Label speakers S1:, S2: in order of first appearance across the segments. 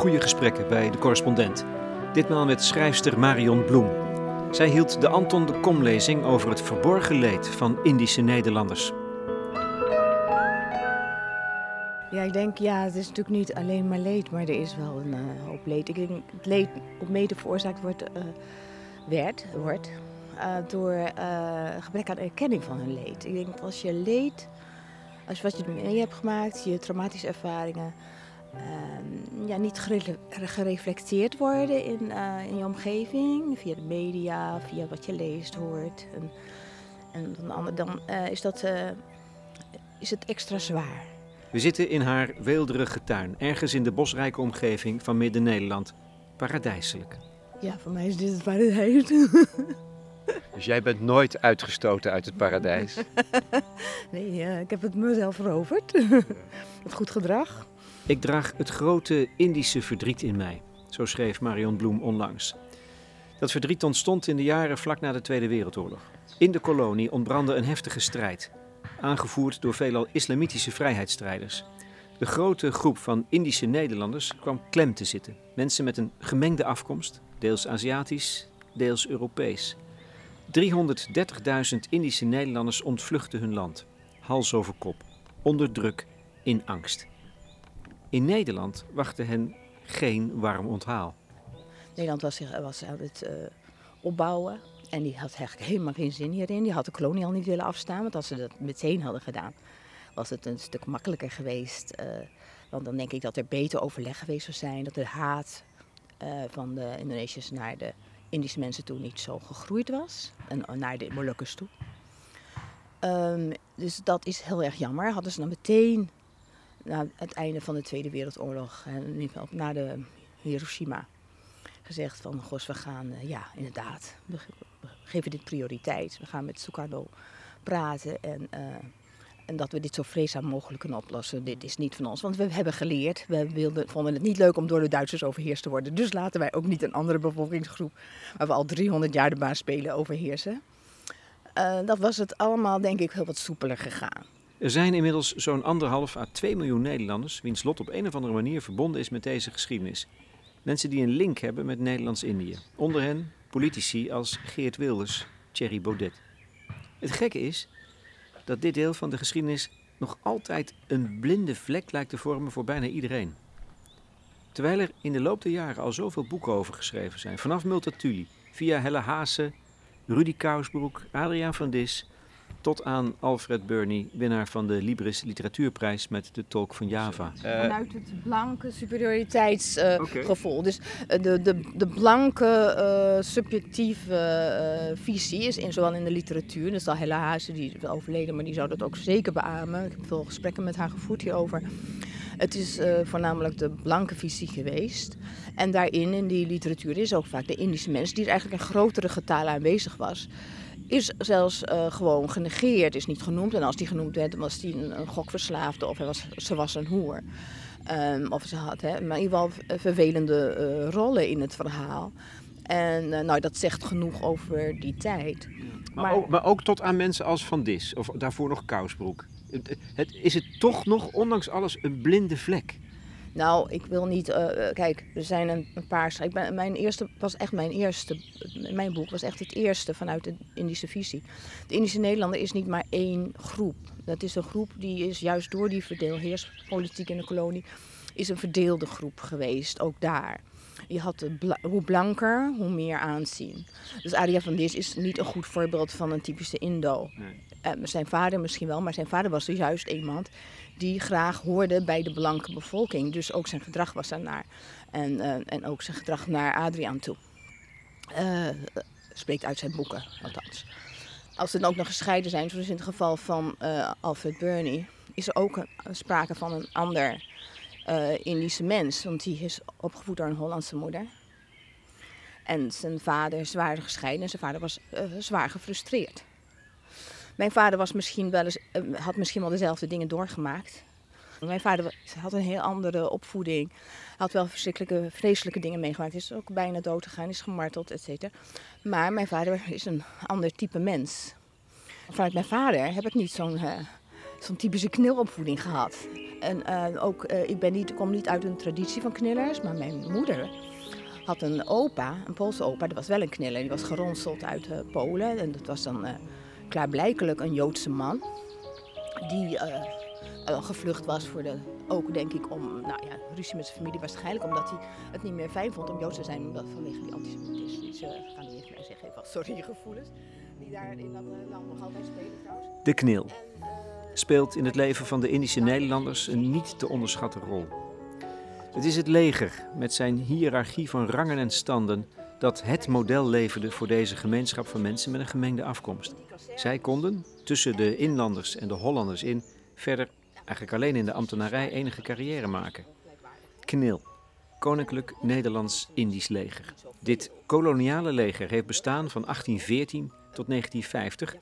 S1: goede gesprekken bij de correspondent. Ditmaal met schrijfster Marion Bloem. Zij hield de Anton de Kom-lezing over het verborgen leed van Indische Nederlanders.
S2: Ja, ik denk, ja, het is natuurlijk niet alleen maar leed, maar er is wel een uh, hoop leed. Ik denk, het leed op mede veroorzaakt wordt, uh, werd, wordt uh, door gebrek aan erkenning van hun leed. Ik denk, als je leed, als wat je mee hebt gemaakt, je traumatische ervaringen, uh, ja, niet gere gereflecteerd worden in, uh, in je omgeving, via de media, via wat je leest, hoort. En, en dan, dan uh, is, dat, is het extra zwaar.
S1: We zitten in haar weelderige tuin, ergens in de bosrijke omgeving van Midden-Nederland. Paradijselijk.
S2: Ja, voor mij is dit het paradijs.
S1: Dus jij bent nooit uitgestoten uit het paradijs?
S2: nee, ik heb het mezelf veroverd. het goed gedrag.
S1: Ik draag het grote Indische verdriet in mij, zo schreef Marion Bloem onlangs. Dat verdriet ontstond in de jaren vlak na de Tweede Wereldoorlog. In de kolonie ontbrandde een heftige strijd, aangevoerd door veelal islamitische vrijheidsstrijders. De grote groep van Indische Nederlanders kwam klem te zitten. Mensen met een gemengde afkomst, deels Aziatisch, deels Europees. 330.000 Indische Nederlanders ontvluchtten hun land, hals over kop, onder druk, in angst. In Nederland wachtte hen geen warm onthaal.
S2: Nederland was, was aan het uh, opbouwen en die had eigenlijk helemaal geen zin hierin. Die had de kolonie al niet willen afstaan, want als ze dat meteen hadden gedaan, was het een stuk makkelijker geweest. Uh, want dan denk ik dat er beter overleg geweest zou zijn, dat de haat uh, van de Indonesiërs naar de Indische mensen toe niet zo gegroeid was. En naar de Molukkers toe. Um, dus dat is heel erg jammer. Hadden ze dan meteen na het einde van de Tweede Wereldoorlog, en na de Hiroshima, gezegd van, gos, we gaan, uh, ja, inderdaad, we, geven dit prioriteit. We gaan met Sukarno praten en, uh, en dat we dit zo vreedzaam mogelijk kunnen oplossen. Dit is niet van ons, want we hebben geleerd, we wilden, vonden het niet leuk om door de Duitsers overheerst te worden. Dus laten wij ook niet een andere bevolkingsgroep, waar we al 300 jaar de baas spelen, overheersen. Uh, dat was het allemaal, denk ik, heel wat soepeler gegaan.
S1: Er zijn inmiddels zo'n anderhalf à 2 miljoen Nederlanders wiens lot op een of andere manier verbonden is met deze geschiedenis. Mensen die een link hebben met Nederlands-Indië. Onder hen politici als Geert Wilders, Thierry Baudet. Het gekke is dat dit deel van de geschiedenis nog altijd een blinde vlek lijkt te vormen voor bijna iedereen. Terwijl er in de loop der jaren al zoveel boeken over geschreven zijn, vanaf Multatuli, via Helle Haase, Rudy Kousbroek, Adriaan van Dis, tot aan Alfred Burney, winnaar van de Libris Literatuurprijs met de Tolk van Java.
S2: Uh, Vanuit het blanke superioriteitsgevoel. Uh, okay. Dus uh, de, de, de blanke subjectieve visie is in, zowel in de literatuur, dus al Hella Haase, die is overleden, maar die zou dat ook zeker beamen. Ik heb veel gesprekken met haar gevoerd hierover. Het is voornamelijk de blanke visie geweest. En daarin, in die literatuur, is ook vaak de Indische mens, die er eigenlijk in grotere getalen aanwezig was is zelfs uh, gewoon genegeerd, is niet genoemd. En als die genoemd werd, was die een, een gokverslaafde of hij was, ze was een hoer. Um, of ze had, hè, maar in ieder geval vervelende uh, rollen in het verhaal. En uh, nou, dat zegt genoeg over die tijd.
S1: Maar, maar, ook, maar, ook, tot aan mensen als Van Dis, of daarvoor nog Kousbroek. Het, het, is het toch nog, ondanks alles, een blinde vlek?
S2: Nou, ik wil niet. Uh, kijk, er zijn een, een paar. Ik ben, mijn eerste was echt mijn eerste. Mijn boek was echt het eerste vanuit de Indische visie. De Indische Nederlander is niet maar één groep. Dat is een groep die is juist door die verdeelheerspolitiek in de kolonie. is een verdeelde groep geweest, ook daar. Je had bla hoe blanker, hoe meer aanzien. Dus Aria van Dis is niet een goed voorbeeld van een typische Indo. Nee. Uh, zijn vader misschien wel, maar zijn vader was dus juist iemand die graag hoorde bij de blanke bevolking. Dus ook zijn gedrag was daarnaar. En, uh, en ook zijn gedrag naar Adriaan toe. Uh, spreekt uit zijn boeken, althans. Als ze dan ook nog gescheiden zijn, zoals in het geval van uh, Alfred Burney, is er ook een, sprake van een ander Indische mens. Want die is opgevoed door een Hollandse moeder. En zijn vader is zwaar gescheiden en zijn vader was zwaar gefrustreerd. Mijn vader was misschien wel eh, had misschien wel dezelfde dingen doorgemaakt. Mijn vader had een heel andere opvoeding. Had wel verschrikkelijke, vreselijke dingen meegemaakt. Is ook bijna dood gegaan, is gemarteld, et cetera. Maar mijn vader is een ander type mens. Vanuit mijn vader heb ik niet zo'n zo'n typische knilopvoeding gehad. En eh, ook, eh, ik ben niet, kom niet uit een traditie van knillers, maar mijn moeder had een opa, een Poolse opa, dat was wel een kniller. Die was geronseld uit Polen en dat was dan klaarblijkelijk een Joodse man. Die gevlucht was voor de, ook denk ik om, nou ja, ruzie met zijn familie waarschijnlijk omdat hij het niet meer fijn vond om Joods te zijn, omdat vanwege die antisemitische, ik ga niet eens zeggen, even sorry gevoelens, die daar in dat land nog altijd spelen trouwens.
S1: De knil speelt in het leven van de Indische Nederlanders een niet te onderschatten rol. Het is het leger met zijn hiërarchie van rangen en standen dat het model leverde voor deze gemeenschap van mensen met een gemengde afkomst. Zij konden, tussen de inlanders en de Hollanders in, verder eigenlijk alleen in de ambtenarij enige carrière maken. KNIL, Koninklijk Nederlands-Indisch Leger. Dit koloniale leger heeft bestaan van 1814 tot 1950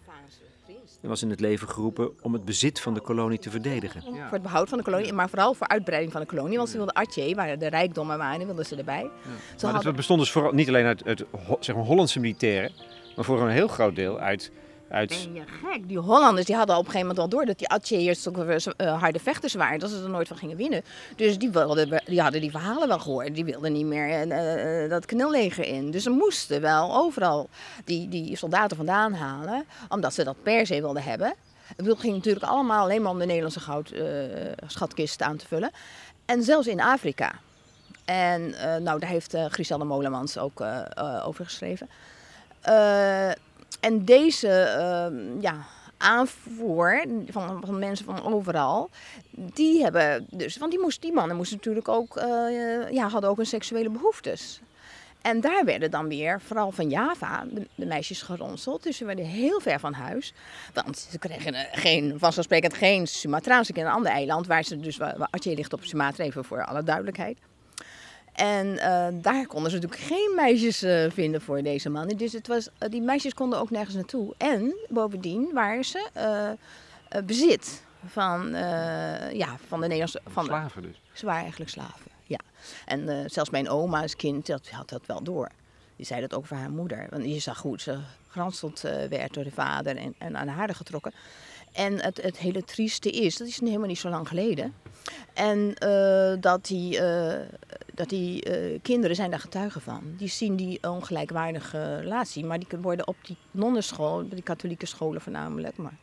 S1: en was in het leven geroepen om het bezit van de kolonie te verdedigen.
S2: Voor het behoud van de kolonie, maar vooral voor uitbreiding van de kolonie. Want ze wilden Atje, waar de rijkdommen waren, wilden ze erbij.
S1: Ja. maar dat bestond dus vooral niet alleen uit, uit zeg maar, Hollandse militairen, maar voor een heel groot deel uit
S2: Ben je gek? Die Hollanders die hadden op een gegeven moment al door dat die Atjeërs uh, harde vechters waren. Dat ze er nooit van gingen winnen. Dus die, wilden, die hadden die verhalen wel gehoord. Die wilden niet meer uh, dat knelleger in. Dus ze moesten wel overal die, die soldaten vandaan halen. Omdat ze dat per se wilden hebben. Het ging natuurlijk allemaal alleen maar om de Nederlandse goud, aan te vullen. En zelfs in Afrika. En nou, daar heeft Griselda Molemans ook over geschreven. En deze uh, ja, aanvoer van, van mensen van overal, die hebben dus, want die, moest, die mannen moesten natuurlijk ook, uh, ja, hadden ook een seksuele behoeftes. En daar werden dan weer, vooral van Java, de, meisjes geronseld. Dus ze werden heel ver van huis. Want ze kregen geen, vanzelfsprekend geen Sumatraanse in een ander eiland. Waar ze dus, Atje ligt op Sumatra, even voor alle duidelijkheid. En uh, daar konden ze natuurlijk geen meisjes uh, vinden voor deze mannen. Dus het was, uh, die meisjes konden ook nergens naartoe. En bovendien waren ze bezit van, ja, van de Nederlandse... Van
S1: slaven dus?
S2: Ze waren eigenlijk slaven, ja. En zelfs mijn oma als kind dat, had dat wel door. Die zei dat ook voor haar moeder. Want je zag goed, ze geranseld werd door de vader en, en aan haar getrokken. En het, het hele trieste is, dat is helemaal niet zo lang geleden. En uh, dat die, uh, dat die uh, kinderen zijn daar getuigen van. Die zien die ongelijkwaardige relatie. Maar die worden op die nonnenschool, die katholieke scholen voornamelijk, maar,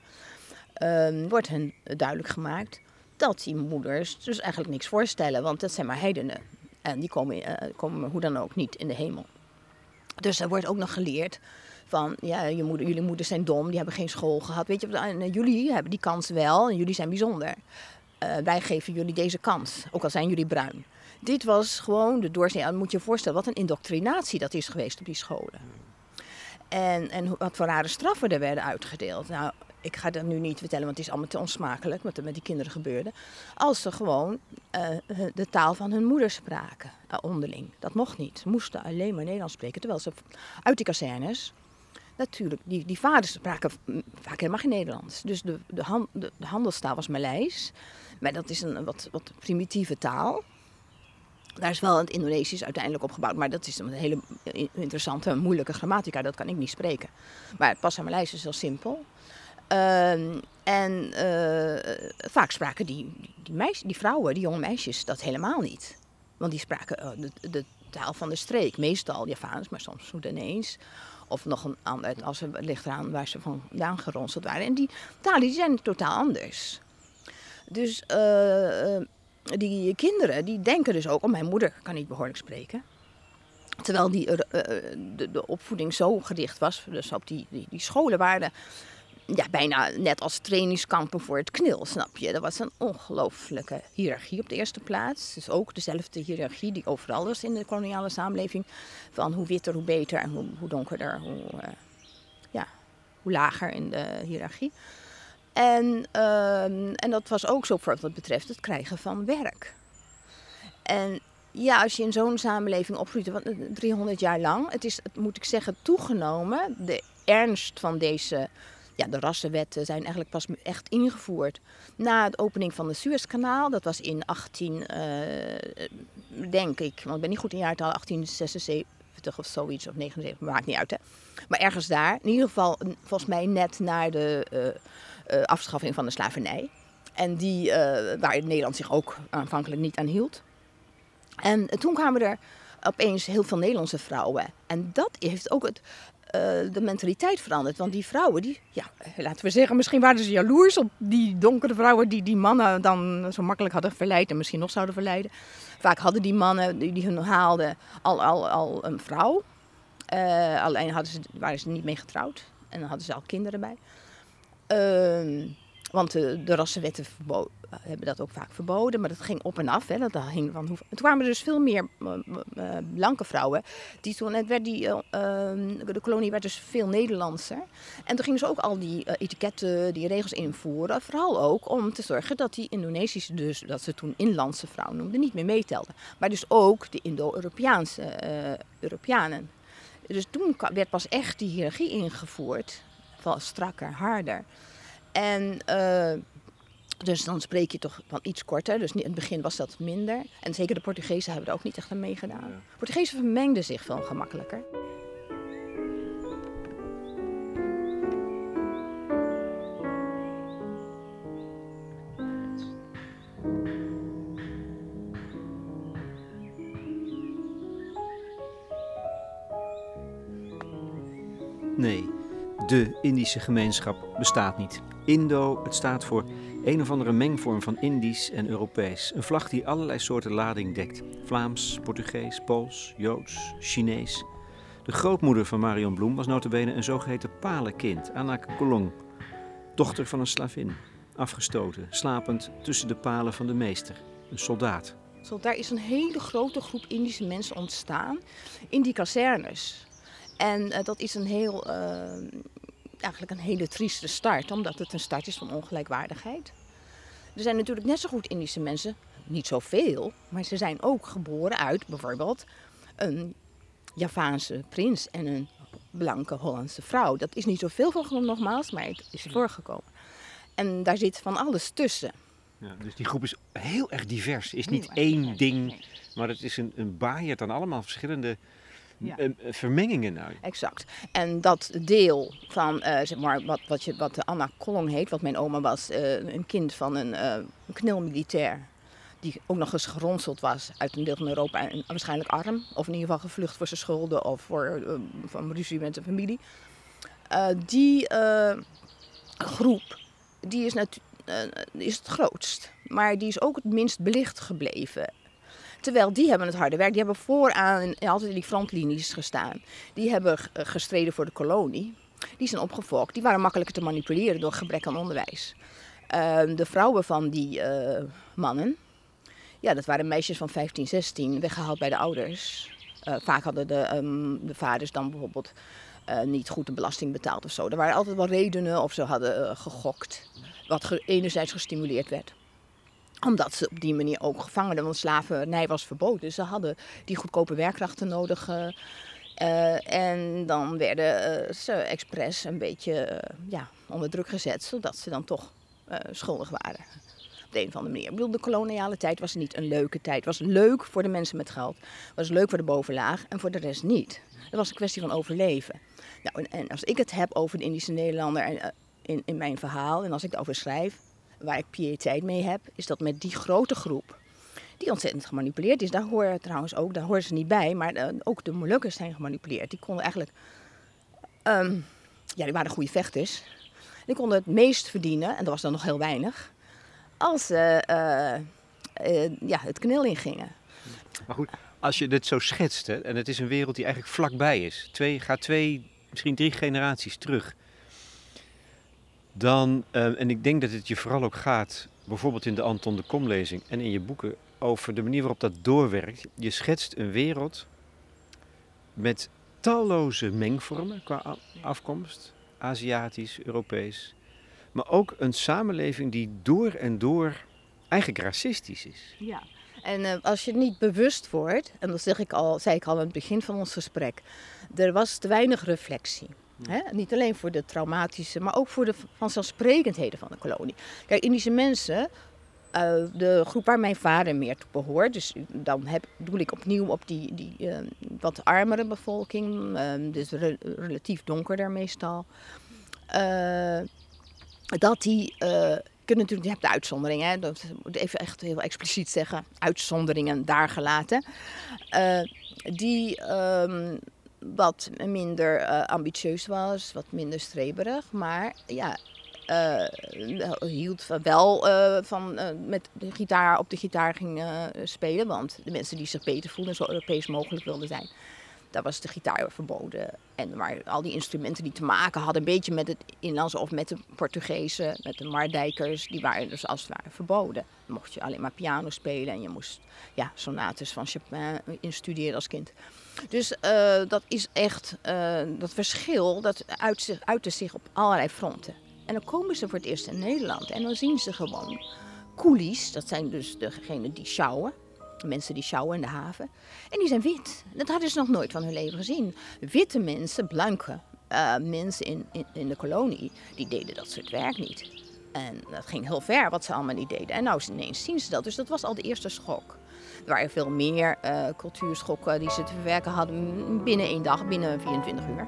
S2: ehm, wordt hen duidelijk gemaakt dat die moeders dus eigenlijk niks voorstellen. Want dat zijn maar heidenen. En die komen, komen hoe dan ook niet in de hemel. Dus er wordt ook nog geleerd van ja, je moeder, jullie moeders zijn dom, die hebben geen school gehad. Weet je, en jullie hebben die kans wel en jullie zijn bijzonder. Uh, wij geven jullie deze kans, ook al zijn jullie bruin. Dit was gewoon de doorsnee. Dan moet je je voorstellen wat een indoctrinatie dat is geweest op die scholen. En, en wat voor rare straffen er werden uitgedeeld. Nou, ik ga dat nu niet vertellen, want het is allemaal te onsmakelijk wat er met die kinderen gebeurde. Als ze gewoon uh, de taal van hun moeder spraken, onderling. Dat mocht niet. Ze moesten alleen maar Nederlands spreken. Terwijl ze uit die kazernes Natuurlijk, die, die vaders spraken vaak helemaal geen Nederlands. Dus de, de, de, de handelstaal was Maleis. Maar dat is een wat, wat primitieve taal. Daar is wel het Indonesisch uiteindelijk opgebouwd. Maar dat is een hele interessante, moeilijke grammatica. Dat kan ik niet spreken. Maar het Passamaleis is heel simpel. Uh, en uh, vaak spraken die, die, meisjes, die vrouwen, die jonge meisjes, dat helemaal niet. Want die spraken uh, de, de, taal van de streek. Meestal Javaans, maar soms Soedanees. Of nog een ander, als het ligt eraan waar ze vandaan geronseld waren. En die talen die zijn totaal anders. Dus uh, die kinderen die denken dus ook, oh mijn moeder kan niet behoorlijk spreken. Terwijl die, uh, de, opvoeding zo gericht was, dus op die, die, die scholen waren ja, bijna net als trainingskampen voor het knil, snap je. Er was een ongelooflijke hiërarchie op de eerste plaats. Dus ook dezelfde hiërarchie die overal was in de koloniale samenleving. Van hoe witter, hoe beter en hoe, hoe donkerder, hoe, uh, ja, hoe lager in de hiërarchie. En, uh, en dat was ook zo voor wat betreft het krijgen van werk. En ja, als je in zo'n samenleving opgroeit, 300 jaar lang, het is, moet ik zeggen, toegenomen, de ernst van deze ja, de rassenwetten zijn eigenlijk pas echt ingevoerd na de opening van het Suezkanaal. Dat was in 18, uh, eh, denk ik, want ik ben niet goed in jaartal, 1876 of zoiets, of 79, maakt niet uit hè. Maar ergens daar, in ieder geval volgens mij net na de uh, afschaffing van de slavernij. En die, waar Nederland zich ook aanvankelijk niet aan hield. En toen kwamen er opeens heel veel Nederlandse vrouwen. En dat heeft ook het, de mentaliteit veranderd. Want die vrouwen, die, ja, laten we zeggen, misschien waren ze jaloers op die donkere vrouwen die die mannen dan zo makkelijk hadden verleid en misschien nog zouden verleiden. Vaak hadden die mannen die, die hun haalden al, al, al een vrouw. Uh, alleen hadden ze, waren ze niet mee getrouwd. En dan hadden ze al kinderen bij. Uh, want de, de rassenwetten hebben dat ook vaak verboden, maar dat ging op en af. Hè, dat hing van hoe... Toen kwamen er dus veel meer uh, blanke vrouwen. Die toen, werd die, uh, de kolonie werd dus veel Nederlandser. En toen gingen ze ook al die uh, etiketten, die regels invoeren. Vooral ook om te zorgen dat die Indonesische, dus dat ze toen inlandse vrouwen noemden, niet meer meetelden. Maar dus ook de Indo-Europeaanse Europeanen. Dus toen werd pas echt die hiërarchie ingevoerd. Van strakker, harder. En uh, dus dan spreek je toch van iets korter. Dus in het begin was dat minder. En zeker de Portugezen hebben er ook niet echt aan meegedaan. Ja. Portugezen vermengden zich veel gemakkelijker.
S1: Indische gemeenschap bestaat niet. Indo, het staat voor een of andere mengvorm van Indisch en Europees. Een vlag die allerlei soorten lading dekt. Vlaams, Portugees, Pools, Joods, Chinees. De grootmoeder van Marion Bloem was notabene een zogeheten palenkind, Anak Kolong. Dochter van een slavin, afgestoten, slapend tussen de palen van de meester, een soldaat.
S2: Daar is een hele grote groep Indische mensen ontstaan in die kazernes. En uh, dat is een heel uh, eigenlijk een hele trieste start, omdat het een start is van ongelijkwaardigheid. Er zijn natuurlijk net zo goed Indische mensen, niet zoveel, maar ze zijn ook geboren uit bijvoorbeeld een Javaanse prins en een blanke Hollandse vrouw. Dat is niet zoveel van nogmaals, maar het is voorgekomen. En daar zit van alles tussen.
S1: Ja, dus die groep is heel erg divers. Is niet één ding, maar het is een, een baaierd aan allemaal verschillende ja. Eh, eh, vermengingen nou.
S2: Exact. En dat deel van, uh, zeg maar, wat, wat, je, wat Anna Kollong heet, wat mijn oma was, uh, een kind van een, uh, een knilmilitair. Die ook nog eens geronseld was uit een deel van Europa en waarschijnlijk arm. Of in ieder geval gevlucht voor zijn schulden of voor van ruzie met zijn familie. die groep, die is, is het grootst. Maar die is ook het minst belicht gebleven. Terwijl die hebben het harde werk. Die hebben vooraan altijd in die frontlinies gestaan. Die hebben gestreden voor de kolonie. Die zijn opgefokt. Die waren makkelijker te manipuleren door gebrek aan onderwijs. Uh, de vrouwen van die uh, mannen, ja, dat waren meisjes van 15, 16, weggehaald bij de ouders. Uh, vaak hadden de, um, de vaders dan bijvoorbeeld niet goed de belasting betaald of zo. Er waren altijd wel redenen of ze hadden gegokt, wat enerzijds gestimuleerd werd omdat ze op die manier ook gevangenen, want slavernij was verboden. Ze hadden die goedkope werkkrachten nodig. Uh, en dan werden uh, ze expres een beetje ja, onder druk gezet, zodat ze dan toch schuldig waren. Op de een of andere manier. Ik bedoel, de koloniale tijd was niet een leuke tijd. Het was leuk voor de mensen met geld. Het was leuk voor de bovenlaag en voor de rest niet. Het was een kwestie van overleven. Nou, en, en als ik het heb over de Indische Nederlander in, in mijn verhaal en als ik erover schrijf, waar ik piëteit mee heb, is dat met die grote groep, die ontzettend gemanipuleerd is. Daar horen trouwens ook, daar horen ze niet bij, maar uh, ook de Molukkers zijn gemanipuleerd. Die konden eigenlijk, um, ja, die waren goede vechters. Die konden het meest verdienen, en dat was dan nog heel weinig, als ze uh, uh, ja, het knil ingingen.
S1: Maar goed, als je dit zo schetst, hè, en het is een wereld die eigenlijk vlakbij is, twee, gaat twee, misschien drie generaties terug dan, uh, en ik denk dat het je vooral ook gaat, bijvoorbeeld in de Anton de Kom-lezing en in je boeken, over de manier waarop dat doorwerkt. Je schetst een wereld met talloze mengvormen qua afkomst, Aziatisch, Europees, maar ook een samenleving die door en door eigenlijk racistisch is.
S2: Ja. En uh, als je niet bewust wordt, en dat zeg ik al, zei ik al aan het begin van ons gesprek, er was te weinig reflectie. Niet alleen voor de traumatische, maar ook voor de vanzelfsprekendheden van de kolonie. Kijk, Indische mensen, uh, de groep waar mijn vader meer toe behoort, dus dan heb, doe ik opnieuw op die, die uh, wat armere bevolking, uh, dus re relatief donkerder meestal, dat die kunt natuurlijk, je hebt de uitzonderingen, dat moet even echt heel expliciet zeggen, uitzonderingen daar gelaten. eh, die ehm, wat minder eh, ambitieus was, wat minder streberig, maar ja, eh, hield wel eh, van met de gitaar op de gitaar ging spelen. Want de mensen die zich beter voelden, zo Europees mogelijk wilden zijn, daar was de gitaar verboden. En maar al die instrumenten die te maken hadden, een beetje met het Inlandse of met de Portugezen, met de Mardijkers, die waren dus als het ware verboden. Dan mocht je alleen maar piano spelen en je moest ja, sonates van Chopin instuderen als kind. Dus eh, dat is echt, eh, dat verschil, dat uit zich, uitte zich op allerlei fronten. En dan komen ze voor het eerst in Nederland en dan zien ze gewoon coolies, dat zijn dus degenen die sjouwen, mensen die sjouwen in de haven. En die zijn wit. Dat hadden ze nog nooit van hun leven gezien. Witte mensen, blanke eh, mensen in, in, in de kolonie, die deden dat soort werk niet. En dat ging heel ver wat ze allemaal niet deden. En nou ineens zien ze dat. Dus dat was al de eerste schok. Er waren veel meer eh, cultuurschokken die ze te verwerken hadden binnen één dag, binnen 24 uur.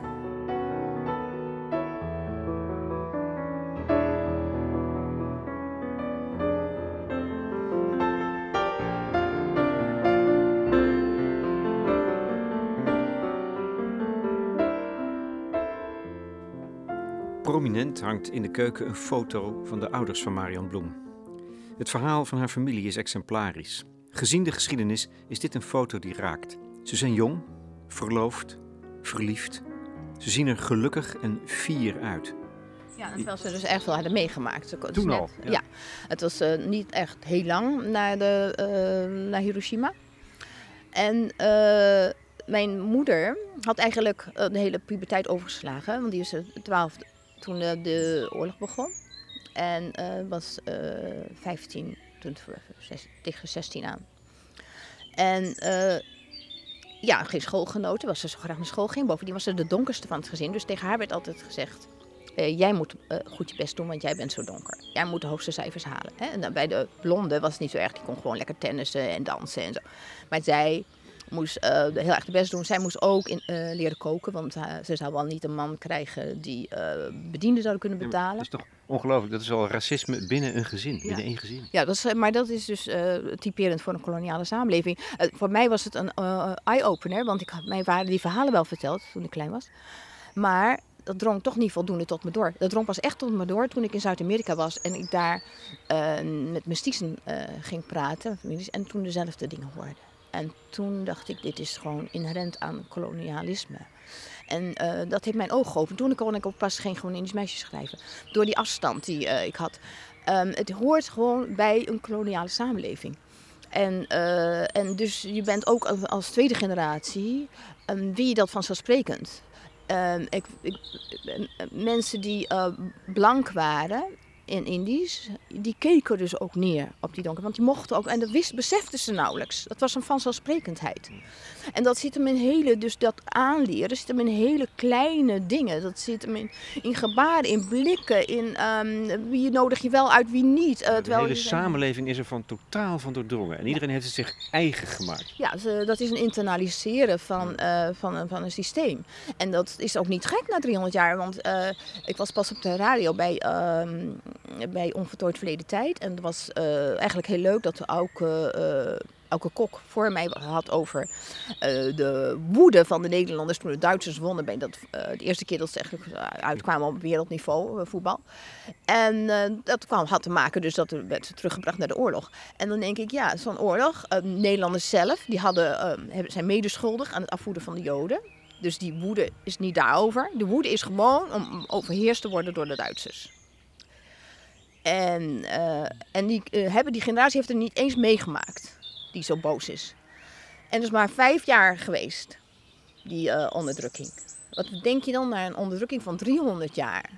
S1: Prominent hangt in de keuken een foto van de ouders van Marion Bloem. Het verhaal van haar familie is exemplarisch. Gezien de geschiedenis is dit een foto die raakt. Ze zijn jong, verloofd, verliefd. Ze zien er gelukkig en fier uit.
S2: Ja, terwijl ze dus echt wel hadden meegemaakt. Ze-
S1: Toen al,
S2: net-
S1: ja.
S2: Ja. het was eh, niet echt heel lang naar, de, eh, naar Hiroshima. En eh, mijn moeder had eigenlijk de hele puberteit overgeslagen. Want die was eh, 12 toen de oorlog begon. En eh, was eh 15, toen tegen 16 aan. En eh, ja, geen schoolgenoten, was ze zo graag naar school ging. Bovendien was ze de donkerste van het gezin. Dus tegen haar werd altijd gezegd... eh, jij moet eh, goed je best doen, want jij bent zo donker. Jij moet de hoogste cijfers halen. Hè? En dan bij de blonde was het niet zo erg. Die kon gewoon lekker tennissen en dansen en zo. Maar zij moest eh, heel erg de best doen. Zij moest ook in, eh, leren koken. Want eh, ze zou wel niet een man krijgen die bedienden zouden kunnen betalen.
S1: Dat is toch ongelooflijk. Dat is al racisme binnen een gezin, binnen één gezin.
S2: Ja, dat is, maar dat is dus typerend voor een koloniale samenleving. Voor mij was het een eye-opener, want ik had mijn vader die verhalen wel verteld toen ik klein was. Maar dat drong toch niet voldoende tot me door. Dat drong pas echt tot me door toen ik in Zuid-Amerika was en ik daar met mestiezen eh, ging praten families, en toen dezelfde dingen hoorde. En toen dacht ik, dit is gewoon inherent aan kolonialisme. En eh, dat heeft mijn ogen geopend. Toen kon ik ook pas geen gewoon Indisch meisje schrijven. Door die afstand die eh, ik had. Ehm, het hoort gewoon bij een koloniale samenleving. En, eh, en dus je bent ook als- tweede generatie, um, wie dat vanzelfsprekend. Ehm, ik, ik, mensen die blank waren in Indisch, die keken dus ook neer op die donker. Want die mochten ook, en dat wist, beseften ze nauwelijks. Dat was een vanzelfsprekendheid. En dat zit hem in hele, dus dat aanleren zit hem in hele kleine dingen. Dat zit hem in, in gebaren, in blikken, in ehm, wie nodig je wel uit, wie niet. Eh,
S1: De hele samenleving is er van totaal van doordrongen. En iedereen heeft het zich eigen gemaakt.
S2: Ja, dat is een internaliseren van, eh, van, een, van een systeem. En dat is ook niet gek na 300 jaar. Want eh, ik was pas op de radio bij, ehm bij Onvertooid Verleden Tijd. En het was eh, eigenlijk heel leuk dat Auke, eh Auke Kok voor mij had over eh, de woede van de Nederlanders toen de Duitsers wonnen. Bij dat, eh, de eerste keer dat ze eigenlijk eh, uitkwamen op wereldniveau, eh, voetbal. En eh, dat kwam, had te maken dus dat er werd teruggebracht naar de oorlog. En dan denk ik, ja, zo'n oorlog. eh, Nederlanders zelf, die hadden, eh, hebben- zijn medeschuldig aan het afvoeren van de Joden. Dus die woede is niet daarover. De woede is gewoon om overheerst te worden door de Duitsers. En, eh, en die, eh, hebben, die generatie heeft er niet eens meegemaakt, die zo boos is. En dat is maar vijf jaar geweest, die eh, onderdrukking. Wat denk je dan naar een onderdrukking van 300 jaar?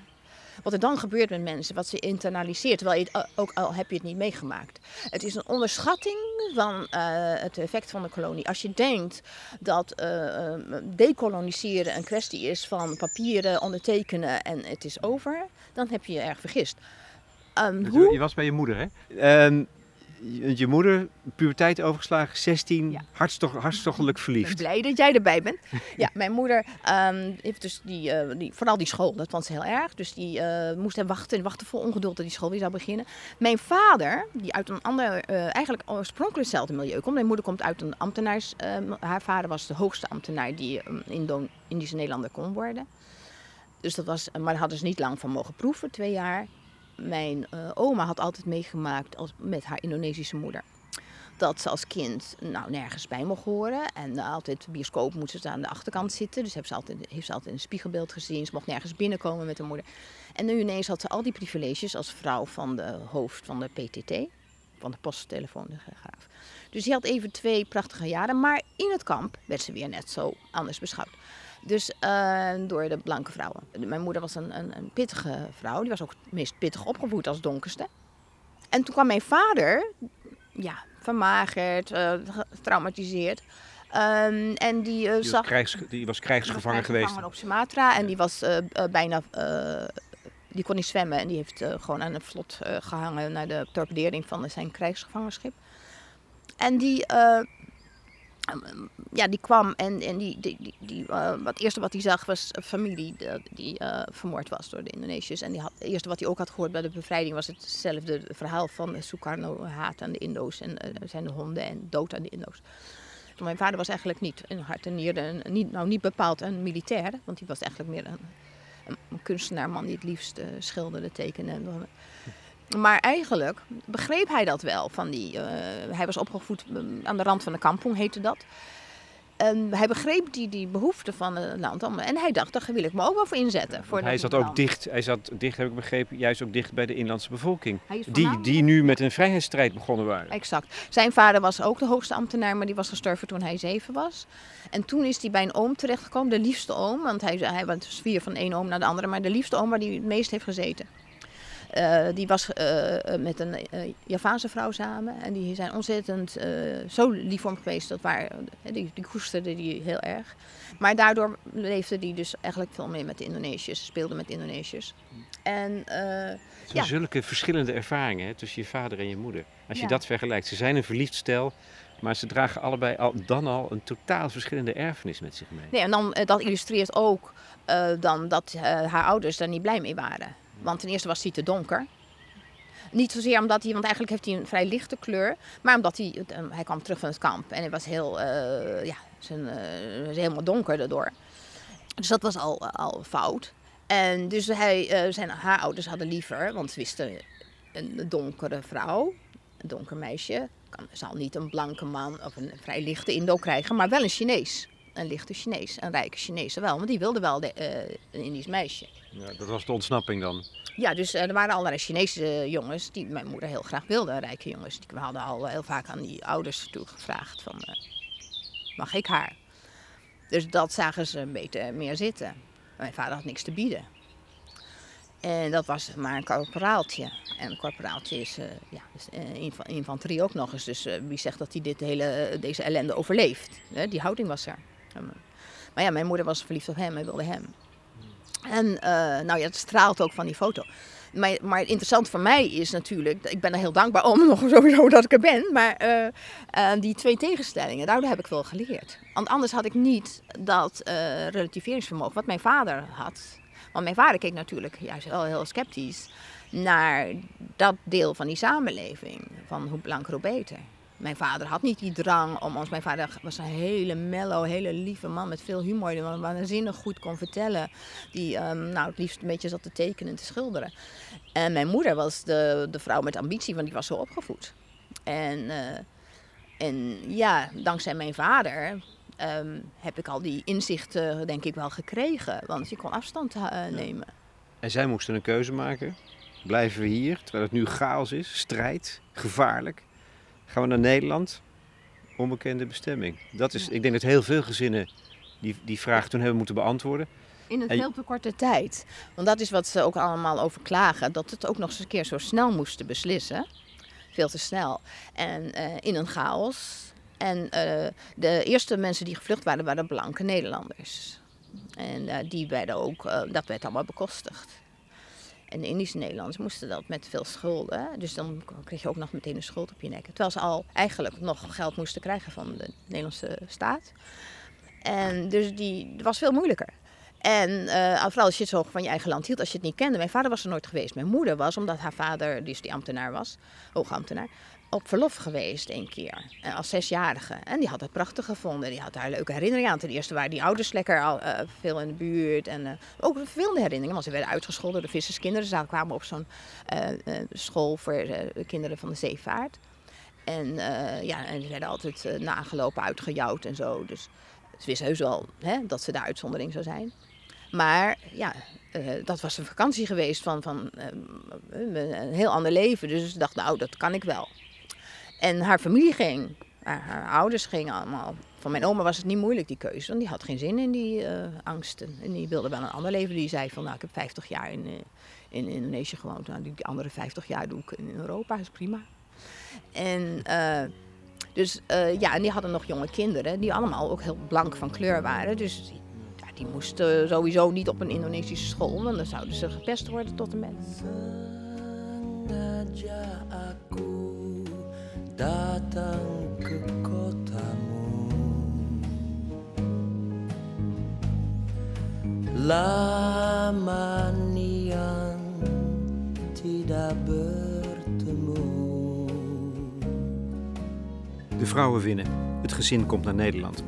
S2: Wat er dan gebeurt met mensen, wat ze internaliseert, terwijl je ook al heb je het niet meegemaakt. Het is een onderschatting van het effect van de kolonie. Als je denkt dat decoloniseren een kwestie is van papieren ondertekenen en het is over, dan heb je je erg vergist. Ehm, hoe?
S1: Je was bij je moeder, hè? Ehm, je, je moeder, puberteit overgeslagen, 16,
S2: Ja.
S1: hartstocht, hartstochtelijk
S2: Ik ben
S1: verliefd.
S2: blij dat jij erbij bent. Ja, mijn moeder ehm, heeft dus die, eh, die, vooral die school, dat vond ze heel erg. Dus die eh, moest hem wachten en wachten vol ongeduld dat die school weer zou beginnen. Mijn vader, die uit een ander, eh, eigenlijk oorspronkelijk hetzelfde milieu komt. Mijn moeder komt uit een ambtenaars, ehm, haar vader was de hoogste ambtenaar die um, Indo-Indische Nederlander kon worden. Dus dat was, maar daar hadden ze niet lang van mogen proeven, twee jaar. Mijn eh, oma had altijd meegemaakt als, met haar Indonesische moeder dat ze als kind nou, nergens bij mocht horen. En uh, altijd bioscoop moest ze aan de achterkant zitten. Dus heeft ze, altijd, heeft ze altijd een spiegelbeeld gezien. Ze mocht nergens binnenkomen met haar moeder. En nu ineens had ze al die privileges als vrouw van de hoofd van de PTT. Van de posttelefoongraaf. Dus die had even twee prachtige jaren. Maar in het kamp werd ze weer net zo anders beschouwd. Dus uh, door de blanke vrouwen. Mijn moeder was een, een, een pittige vrouw. Die was ook het meest pittig opgevoed als donkerste. En toen kwam mijn vader, ja, vermagerd, uh, getraumatiseerd. Um, en die, uh,
S1: Die
S2: zag.
S1: was, krijgs, die was krijgsgevangen
S2: was
S1: geweest.
S2: op Sumatra en die was uh, bijna. die kon niet zwemmen en die heeft gewoon aan een vlot gehangen naar de torpedering van zijn krijgsgevangenschip. En die ja, die kwam en, en die, die, die, die uh, het eerste wat hij zag was familie die, die uh, vermoord was door de Indonesiërs. En die had, het eerste wat hij ook had gehoord bij de bevrijding was hetzelfde verhaal van Sukarno haat aan de Indo's en uh, zijn de honden en dood aan de Indo's. Mijn vader was eigenlijk niet in hart en nieren, niet, nou niet bepaald een militair, want hij was eigenlijk meer een, een, een kunstenaar, man die het liefst schilderde, tekende. Maar eigenlijk begreep hij dat wel. Van die, uh, hij was opgevoed aan de rand van de kampong, heette dat. En hij begreep die, die behoeften van het land. En hij dacht, daar wil ik me ook wel voor inzetten. Voor
S1: hij zat ook dicht, hij zat dicht, heb ik begrepen, juist ook dicht bij de inlandse bevolking. Die, die nu met een vrijheidsstrijd begonnen waren.
S2: Exact. Zijn vader was ook de hoogste ambtenaar, maar die was gestorven toen hij zeven was. En toen is hij bij een oom terechtgekomen, de liefste oom. Want hij, hij was vier van één oom naar de andere, maar de liefste oom waar hij het meest heeft gezeten. Uh, die was uh, met een uh, Javaanse vrouw samen. En die zijn ontzettend zo lief voor hem geweest. Dat waren, die, die koesterde die heel erg. Maar daardoor leefde die dus eigenlijk veel meer met de Indonesiërs. Speelde met Indonesiërs. En,
S1: ja. zulke verschillende ervaringen hè, tussen je vader en je moeder. Als je ja. dat vergelijkt. Ze zijn een verliefd stel. Maar ze dragen allebei al, dan al een totaal verschillende erfenis met zich mee.
S2: Nee, en dan, dat illustreert ook dan dat haar ouders daar niet blij mee waren. Want ten eerste was hij te donker. Niet zozeer omdat hij, want eigenlijk heeft hij een vrij lichte kleur, maar omdat hij, hij kwam terug van het kamp en hij was heel, uh, ja, zijn, uh, was helemaal donker daardoor. Dus dat was al, al fout. En dus hij, zijn, haar ouders hadden liever, want ze wisten een donkere vrouw, een donker meisje, kan, zal niet een blanke man of een vrij lichte Indo krijgen, maar wel een Chinees. Een lichte Chinees, een rijke Chinese wel, want die wilde wel de, een Indisch meisje.
S1: Ja, dat was de ontsnapping dan?
S2: Ja, dus uh, er waren allerlei Chinese jongens die mijn moeder heel graag wilde, rijke jongens. Die hadden al heel vaak aan die ouders toe gevraagd van, mag ik haar? Dus dat zagen ze een beetje meer zitten. Mijn vader had niks te bieden. En dat was maar een corporaaltje. En een corporaaltje is uh, ja, dus, ook nog eens. Dus wie zegt dat hij dit hele, deze ellende overleeft? die houding was er. Maar ja, mijn moeder was verliefd op hem en wilde hem. En uh, nou ja, het straalt ook van die foto. Maar, maar interessant voor mij is natuurlijk, ik ben er heel dankbaar om nog sowieso dat ik er ben, maar uh, uh, die twee tegenstellingen, daardoor heb ik wel geleerd. Want anders had ik niet dat relativeringsvermogen wat mijn vader had. Want mijn vader keek natuurlijk juist wel heel sceptisch naar dat deel van die samenleving, van hoe blanker hoe beter. Mijn vader had niet die drang om ons. Mijn vader was een hele mellow, hele lieve man met veel humor. Die waanzinnig goed kon vertellen. Die um, nou, het liefst een beetje zat te tekenen en te schilderen. En mijn moeder was de, de vrouw met ambitie, want die was zo opgevoed. En, uh, en ja, dankzij mijn vader um, heb ik al die inzichten denk ik wel gekregen. Want je kon afstand uh, nemen.
S1: En zij moesten een keuze maken. Blijven we hier, terwijl het nu chaos is, strijd, gevaarlijk. Gaan we naar Nederland? Onbekende bestemming. Dat is, ja. Ik denk dat heel veel gezinnen die, die vraag toen hebben moeten beantwoorden.
S2: In een veel te korte tijd. Want dat is wat ze ook allemaal over klagen. Dat het ook nog eens een keer zo snel moesten beslissen. Veel te snel. En uh, in een chaos. En uh, de eerste mensen die gevlucht waren, waren blanke Nederlanders. En uh, die werden ook, dat werd allemaal bekostigd. En de Indische Nederlanders moesten dat met veel schulden. Dus dan kreeg je ook nog meteen een schuld op je nek. Terwijl ze al eigenlijk nog geld moesten krijgen van de Nederlandse staat. En dus die, was veel moeilijker. En uh, vooral als je het zo van je eigen land hield, als je het niet kende. Mijn vader was er nooit geweest. Mijn moeder was, omdat haar vader, dus die ambtenaar was, hoogambtenaar, op verlof geweest een keer. Eh, als zesjarige. En die had het prachtig gevonden. Die had daar leuke herinneringen aan. Ten eerste waren die ouders lekker al, uh, veel in de buurt. En uh, ook veel herinneringen. Want ze werden uitgescholden door visserskinderen. Ze kwamen op zo'n school voor de kinderen van de zeevaart. En, ja, en ze werden altijd nagelopen, uitgejouwd en zo. Dus ze wisten heus wel hè, dat ze daar uitzondering zou zijn. Maar ja, dat was een vakantie geweest van, van een heel ander leven. Dus ze dacht, nou, dat kan ik wel. En haar familie ging. Haar, ouders gingen allemaal. Van mijn oma was het niet moeilijk, die keuze. Want die had geen zin in die uh, angsten. En die wilde wel een ander leven. Die zei van, nou, ik heb 50 jaar in, in Indonesië gewoond. Nou, die andere 50 jaar doe ik in Europa, is prima. En... Dus uh, ja, en die hadden nog jonge kinderen, die allemaal ook heel blank van kleur waren. Dus ja, die moesten sowieso niet op een Indonesische school, want dan zouden ze gepest worden tot en met. Datang ke
S1: Lama tidak bertemu De vrouwen winnen. Het gezin komt naar Nederland.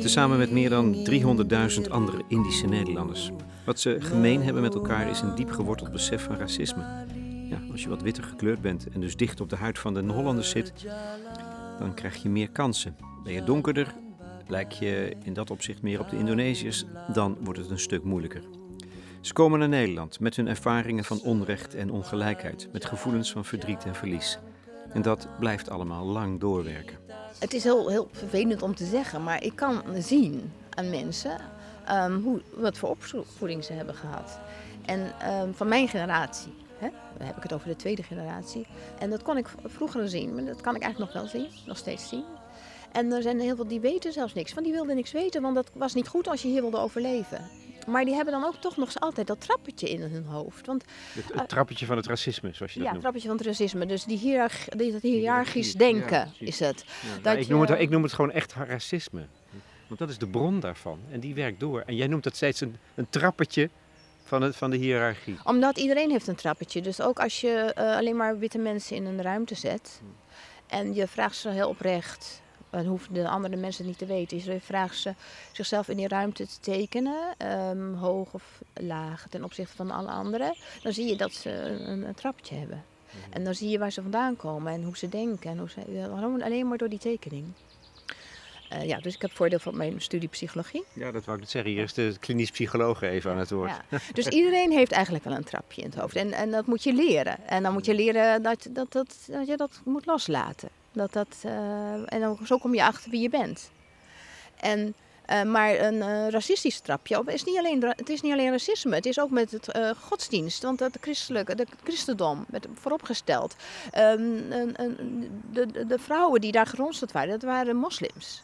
S1: Tezamen met meer dan 300.000 andere Indische Nederlanders. Wat ze gemeen hebben met elkaar is een diep geworteld besef van racisme. Als je wat witter gekleurd bent en dus dicht op de huid van de Hollanders zit, dan krijg je meer kansen. Ben je donkerder, lijk je in dat opzicht meer op de Indonesiërs, dan wordt het een stuk moeilijker. Ze komen naar Nederland met hun ervaringen van onrecht en ongelijkheid, met gevoelens van verdriet en verlies. En dat blijft allemaal lang doorwerken.
S2: Het is heel, heel vervelend om te zeggen, maar ik kan zien aan mensen um, hoe, wat voor opvoeding ze hebben gehad. En um, van mijn generatie, hè, dan heb ik het over de tweede generatie. En dat kon ik vroeger zien, maar dat kan ik eigenlijk nog wel zien, nog steeds zien. En er zijn heel veel die weten zelfs niks van. Die wilden niks weten, want dat was niet goed als je hier wilde overleven. Maar die hebben dan ook toch nog altijd dat trappetje in hun hoofd. Want,
S1: het, het trappetje van het racisme, zoals je dat
S2: ja,
S1: noemt.
S2: Ja, het trappetje van het racisme. Dus die hierarch, die, dat hiërarchisch denken is het.
S1: dat ik, noem het ik noem het gewoon echt racisme. Want dat is de bron daarvan. En die werkt door. En jij noemt dat steeds een, een trappetje van, het, van de hiërarchie.
S2: Omdat iedereen heeft een trappetje. Dus ook als je uh, alleen maar witte mensen in een ruimte zet... En je vraagt ze heel oprecht dan hoeven de andere mensen niet te weten. Dus vragen ze zichzelf in die ruimte te tekenen, um, hoog of laag ten opzichte van alle anderen. Dan zie je dat ze een, een trapje hebben. Mhm. En dan zie je waar ze vandaan komen en hoe ze denken. En hoe ze, alleen maar door die tekening. Uh, ja, dus ik heb voordeel van mijn studie psychologie.
S1: Ja, dat wou ik net zeggen. Hier is de klinisch psycholoog even aan het woord.
S2: Ja. Dus iedereen heeft eigenlijk wel een trapje in het hoofd. En, en dat moet je leren. En dan moet je leren dat, dat, dat, dat je dat moet loslaten. Dat dat, uh, en dan, zo kom je achter wie je bent. En, uh, maar een racistisch trapje is niet alleen, het is niet alleen racisme, het is ook met het godsdienst. Want het christelijke, de christendom werd vooropgesteld. Um, de, de, de, vrouwen die daar geronseld waren, dat waren moslims.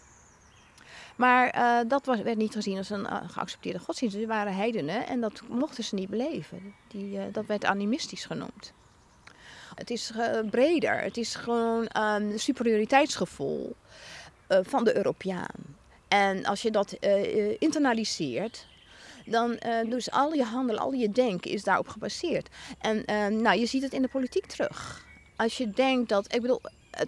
S2: Maar dat was, werd niet gezien als een geaccepteerde godsdienst. Die waren heidenen en dat mochten ze niet beleven. Die, dat werd animistisch genoemd. Het is uh, breder. Het is gewoon um, een superioriteitsgevoel uh, van de Europeaan. En als je dat uh, internaliseert, dan dus al je handelen, al je denken is daarop gebaseerd. En ehm, nou, je ziet het in de politiek terug. Als je denkt dat, ik bedoel,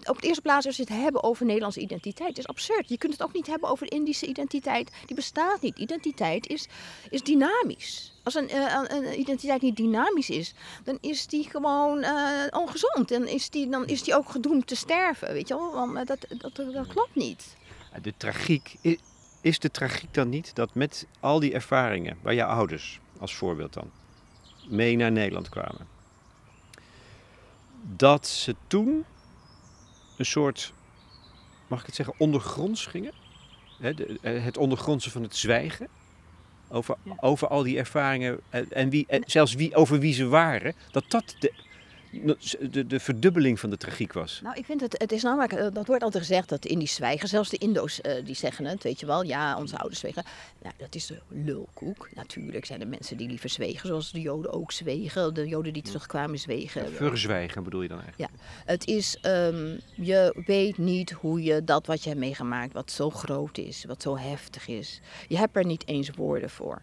S2: op de eerste plaats als je het hebben over Nederlandse identiteit is absurd. Je kunt het ook niet hebben over Indische identiteit. Die bestaat niet. Identiteit is, is dynamisch. Als een, een, identiteit niet dynamisch is, dan is die gewoon uh, ongezond. Dan is, die, dan is die ook gedoemd te sterven. Weet je wel? Want dat, dat klopt niet.
S1: De tragiek, is de tragiek dan niet dat met al die ervaringen, waar je ouders als voorbeeld dan, mee naar Nederland kwamen, dat ze toen een soort, mag ik het zeggen, ondergronds gingen. Eh, het ondergrondse van het zwijgen. Over, over al die ervaringen en, wie, en zelfs wie, over wie ze waren. Dat dat de, de, de verdubbeling van de tragiek was.
S2: Nou, ik vind het, het is namelijk, eh, dat wordt altijd gezegd dat de Indisch zwijgen, zelfs de Indo's uh, die zeggen het, weet je wel, ja, onze ouders zwegen. Nou, dat is de lulkoek. Natuurlijk zijn er mensen die liever zwegen, zoals de Joden ook zwegen, de Joden die terugkwamen zwegen.
S1: Ja, verzwijgen bedoel je dan eigenlijk?
S2: Ja, het is, um, je weet niet hoe je dat wat je hebt meegemaakt, wat zo groot is, wat zo heftig is, je hebt er niet eens woorden voor.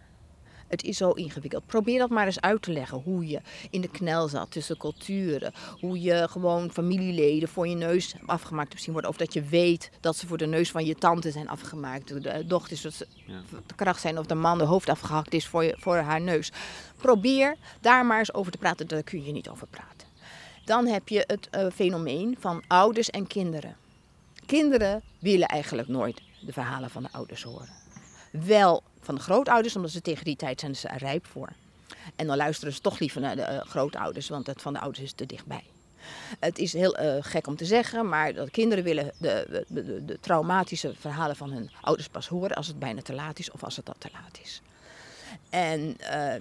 S2: Het is zo ingewikkeld. Probeer dat maar eens uit te leggen. Hoe je in de knel zat tussen culturen. Hoe je gewoon familieleden voor je neus afgemaakt hebt zien worden. Of dat je weet dat ze voor de neus van je tante zijn afgemaakt. De dochters dat ze ja. de kracht zijn. Of de man de hoofd afgehakt is voor, je, voor haar neus. Probeer daar maar eens over te praten. Daar kun je niet over praten. Dan heb je het uh, fenomeen van ouders en kinderen. Kinderen willen eigenlijk nooit de verhalen van de ouders horen. Wel van de grootouders, omdat ze tegen die tijd zijn ze er rijp voor. En dan luisteren ze toch liever naar de uh, grootouders, want het van de ouders is te dichtbij. Het is heel uh, gek om te zeggen, maar dat kinderen willen de, de, de, traumatische verhalen van hun ouders pas horen als het bijna te laat is of als het al te laat is. En, uh,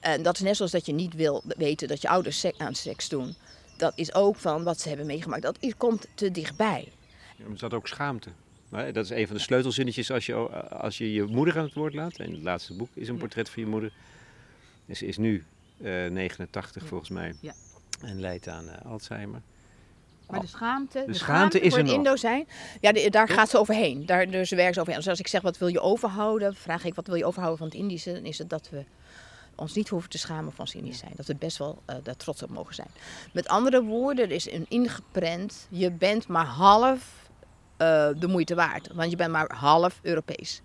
S2: en dat is net zoals dat je niet wil weten dat je ouders seks, aan seks doen. Dat is ook van wat ze hebben meegemaakt. Dat komt te dichtbij.
S1: Ja, zat ook schaamte. Dat is een van de sleutelzinnetjes als je, als je je moeder aan het woord laat. En het laatste boek is een portret van je moeder. Ze is nu uh, 89 volgens mij. Ja. En leidt aan uh, Alzheimer.
S2: Maar de schaamte, de, de schaamte, is voor er Indo zijn, ja, de, daar gaat ze overheen. Daar, dus ze werkt ze overheen. Dus als ik zeg wat wil je overhouden, vraag ik wat wil je overhouden van het Indische, dan is het dat we ons niet hoeven te schamen van ons Indisch zijn. Dat we best wel uh, daar trots op mogen zijn. Met andere woorden, er is een ingeprent, je bent maar half uh, de moeite waard. Want je bent maar half Europees.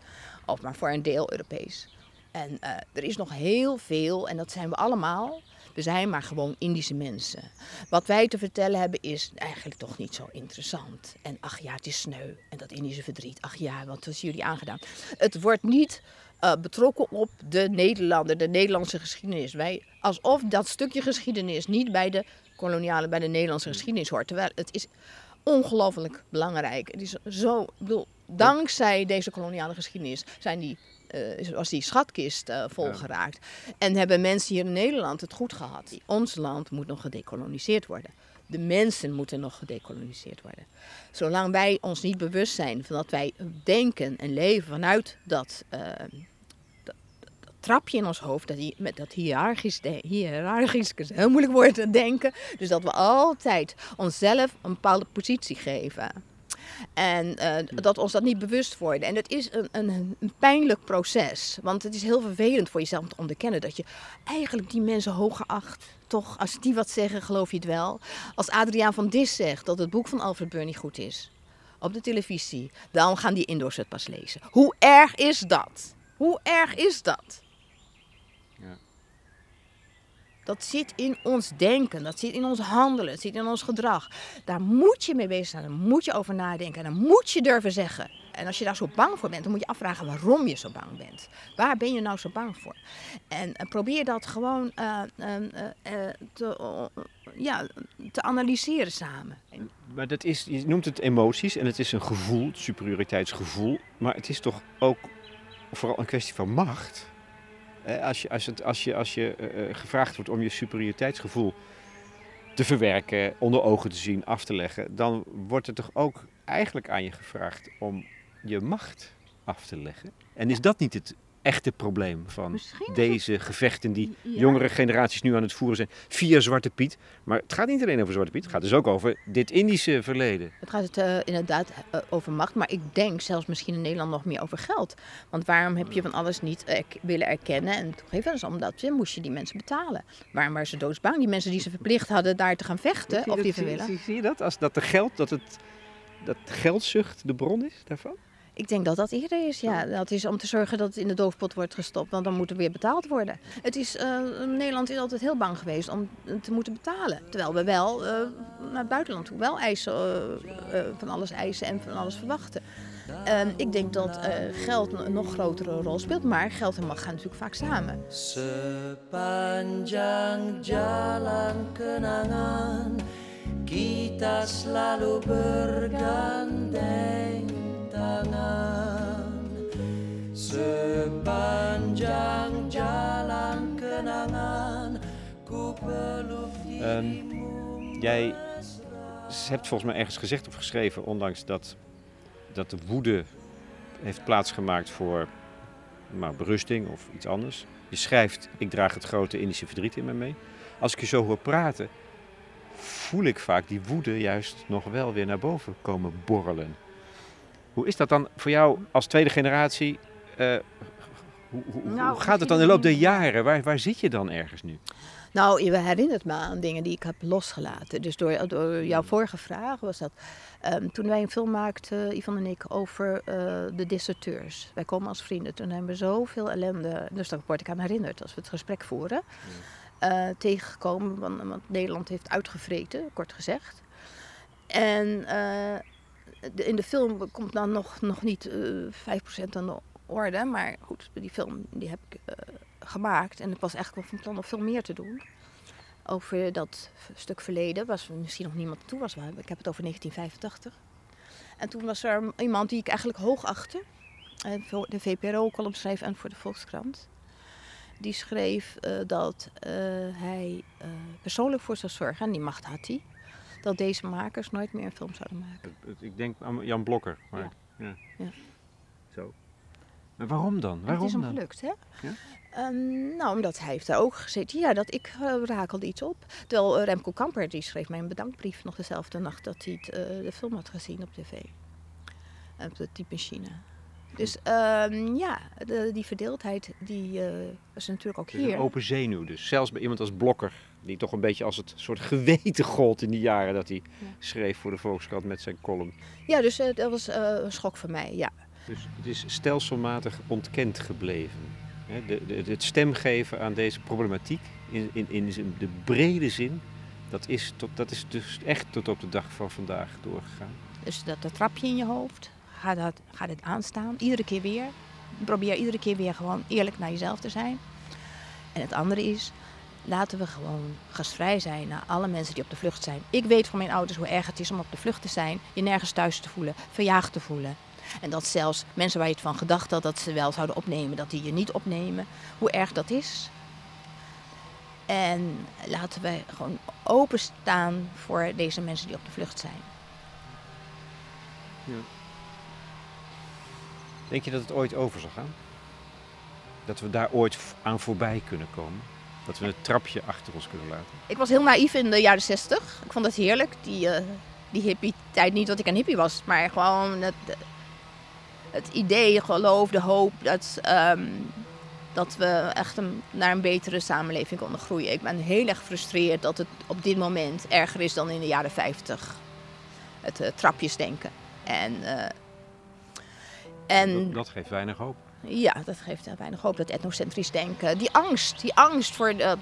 S2: Of maar voor een deel Europees. En uh, er is nog heel veel, en dat zijn we allemaal. We zijn maar gewoon Indische mensen. Wat wij te vertellen hebben is eigenlijk toch niet zo interessant. En ach ja, het is sneu. En dat Indische verdriet. Ach ja, wat is jullie aangedaan? Het wordt niet uh, betrokken op de Nederlander, de Nederlandse geschiedenis. Wij, alsof dat stukje geschiedenis niet bij de koloniale, bij de Nederlandse geschiedenis hoort. Terwijl het is ongelooflijk belangrijk. Het is zo, ik bedoel, dankzij deze koloniale geschiedenis zijn die, uh, was die schatkist uh, volgeraakt. Ja. En hebben mensen hier in Nederland het goed gehad. Ons land moet nog gedekoloniseerd worden. De mensen moeten nog gedekoloniseerd worden. Zolang wij ons niet bewust zijn van dat wij denken en leven vanuit dat, uh, trapje in ons hoofd, dat, met dat hiërarchisch, hiërarchisch is heel moeilijk woord te denken. Dus dat we altijd onszelf een bepaalde positie geven. En uh, dat ons dat niet bewust worden. En het is een, een, een, pijnlijk proces. Want het is heel vervelend voor jezelf te onderkennen dat je eigenlijk die mensen hoger acht. Toch, als die wat zeggen, geloof je het wel. Als Adriaan van Dis zegt dat het boek van Alfred Burney goed is. Op de televisie. Dan gaan die Indoors het pas lezen. Hoe erg is dat? Hoe erg is dat? Dat zit in ons denken, dat zit in ons handelen, dat zit in ons gedrag. Daar moet je mee bezig zijn, daar moet je over nadenken en dan moet je durven zeggen. En als je daar zo bang voor bent, dan moet je afvragen waarom je zo bang bent. Waar ben je nou zo bang voor? En uh, probeer dat gewoon uh, uh, te, ja, te analyseren samen.
S1: Maar dat is, je noemt het emoties en het is een gevoel, superioriteitsgevoel. Maar het is toch ook vooral een kwestie van macht? Als je, als het, als je, als je uh, gevraagd wordt om je superioriteitsgevoel te verwerken, onder ogen te zien, af te leggen, dan wordt er toch ook eigenlijk aan je gevraagd om je macht af te leggen. En is dat niet het echte probleem van deze gevechten die jongere generaties nu aan het voeren zijn via Zwarte Piet. Maar het gaat niet alleen over Zwarte Piet, het gaat dus ook over dit Indische verleden.
S2: Het gaat het, uh, inderdaad uh, over macht, maar ik denk zelfs misschien in Nederland nog meer over geld. Want waarom heb je van alles niet er willen erkennen en toegeven? Dat is omdat je moest je die mensen betalen. Waarom waren ze doodsbang? Die mensen die ze verplicht hadden daar te gaan vechten, of die
S1: willen. Zie, zie je dat? Als dat de geld, dat het dat geldzucht de bron is daarvan?
S2: Ik denk dat dat eerder is, ja. Dat is om te zorgen dat het in de doofpot wordt gestopt, want dan moet er weer betaald worden. Het is, uh, Nederland is altijd heel bang geweest om te moeten betalen. Terwijl we wel uh, naar het buitenland toe wel eisen, uh, van alles eisen en van alles verwachten. ik denk dat geld een nog grotere rol speelt, maar geld en macht gaan natuurlijk vaak samen. Sepanjang jalan kenangan, kita selalu bergandeng. Sepanjang jalan kenangan ku peluk
S1: Ehm, jij hebt volgens mij ergens gezegd of geschreven, ondanks dat, dat de woede heeft plaatsgemaakt voor maar, berusting of iets anders. Je schrijft, ik draag het grote Indische verdriet in me mee. Als ik je zo hoor praten, voel ik vaak die woede juist nog wel weer naar boven komen borrelen. Hoe is dat dan voor jou als tweede generatie? Uh, hoe, hoe,
S2: nou,
S1: hoe, gaat het dan in de loop der jaren? Waar, waar zit je dan ergens nu?
S2: Nou, je herinnert me aan dingen die ik heb losgelaten. Dus door, door jouw vorige vraag was dat. Um, toen wij een film maakten, Ivan en ik, over uh, de deserteurs. Wij komen als vrienden. Toen hebben we zoveel ellende. Dus dan word ik aan herinnerd als we het gesprek voeren. Uh, tegengekomen. Want, want, Nederland heeft uitgevreten, kort gezegd. En uh, de, in de film komt dan nog, nog niet 5% aan de orde. Maar goed, die film die heb ik gemaakt. En ik was echt van plan nog veel meer te doen. Over dat stuk verleden, was misschien nog niemand toe was. Ik heb het over 1985. En toen was er iemand die ik eigenlijk hoog achtte. Voor de VPRO-column schreef en voor de Volkskrant. Die schreef uh, dat uh, hij persoonlijk voor zou zorgen, en die macht had hij, dat deze makers nooit meer een film zouden maken.
S1: Ik denk aan Jan Blokker. Maar, ja. ja. ja. Zo. Maar waarom dan? Waarom
S2: het is hem gelukt, hè? Ja? Um, nou, omdat hij heeft daar ook gezeten. Ja, dat ik uh, rakelde iets op. Terwijl uh, Remco Kamper, die schreef mij een bedankbrief nog dezelfde nacht dat hij het, uh, de film had gezien op tv. Op de type China. Dus um, ja, de, die verdeeldheid, die was natuurlijk ook hier.
S1: Een open zenuw dus. Zelfs bij iemand als Blokker, die toch een beetje als het soort geweten gold in die jaren dat hij ja. schreef voor de Volkskrant met zijn column.
S2: Ja, dus dat was een schok voor mij, ja.
S1: Dus het is stelselmatig ontkend gebleven. De, de, het stemgeven aan deze problematiek in, in, in de brede zin, dat is, tot, dat is dus echt tot op de dag van vandaag doorgegaan.
S2: Dus dat, dat trapje in je hoofd, gaat, dat, gaat het aanstaan, iedere keer weer. Probeer iedere keer weer gewoon eerlijk naar jezelf te zijn. En het andere is, laten we gewoon gastvrij zijn naar alle mensen die op de vlucht zijn. Ik weet van mijn ouders hoe erg het is om op de vlucht te zijn, je nergens thuis te voelen, verjaagd te voelen. En dat zelfs mensen waar je het van gedacht had dat ze wel zouden opnemen, dat die je niet opnemen. Hoe erg dat is. En laten we gewoon openstaan voor deze mensen die op de vlucht zijn.
S1: Ja. Denk je dat het ooit over zal gaan? Dat we daar ooit aan voorbij kunnen komen? Dat we het trapje achter ons kunnen laten?
S2: Ik was heel naïef in de jaren zestig. Ik vond het heerlijk, die, uh, die hippie-tijd. Niet dat ik een hippie was, maar gewoon het, het idee, geloof, de hoop dat, um, dat we echt een, naar een betere samenleving konden groeien. Ik ben heel erg gefrustreerd dat het op dit moment erger is dan in de jaren 50. Het uh, trapjesdenken. En, uh,
S1: en dat, dat, geeft weinig hoop.
S2: Ja, dat geeft weinig hoop. Dat etnocentrisch denken. Die angst, die angst voor de,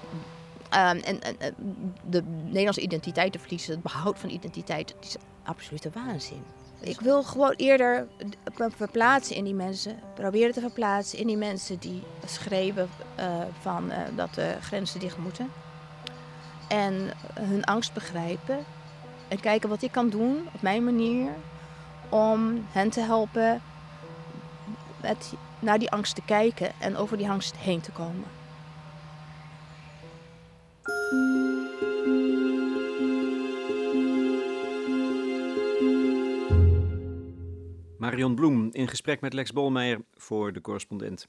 S2: um, en, en, de Nederlandse identiteit te verliezen, het behoud van identiteit, dat is absolute waanzin. Ik wil gewoon eerder me verplaatsen in die mensen. Proberen te verplaatsen in die mensen die schreeuwen uh, van uh, dat de grenzen dicht moeten. En hun angst begrijpen. En kijken wat ik kan doen op mijn manier om hen te helpen met naar die angst te kijken en over die angst heen te komen.
S1: Marion Bloem in gesprek met Lex Bolmeijer voor de correspondent.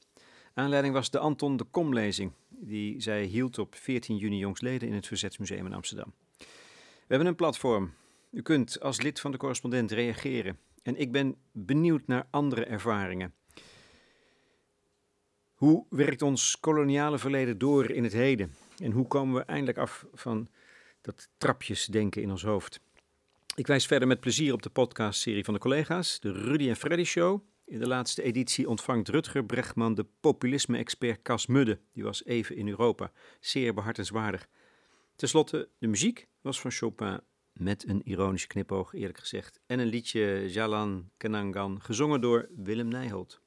S1: Aanleiding was de Anton de Kom-lezing, die zij hield op 14 juni jongstleden in het Verzetsmuseum in Amsterdam. We hebben een platform. U kunt als lid van de correspondent reageren. En ik ben benieuwd naar andere ervaringen. Hoe werkt ons koloniale verleden door in het heden? En hoe komen we eindelijk af van dat trapjesdenken in ons hoofd? Ik wijs verder met plezier op de podcastserie van de collega's, de Rudy en Freddy Show. In de laatste editie ontvangt Rutger Bregman de populisme-expert Cas Mudde. Die was even in Europa. Zeer behartenswaardig. Ten slotte, de muziek was van Chopin met een ironische knipoog, eerlijk gezegd. En een liedje Jalan Kenangan, gezongen door Willem Nijholt.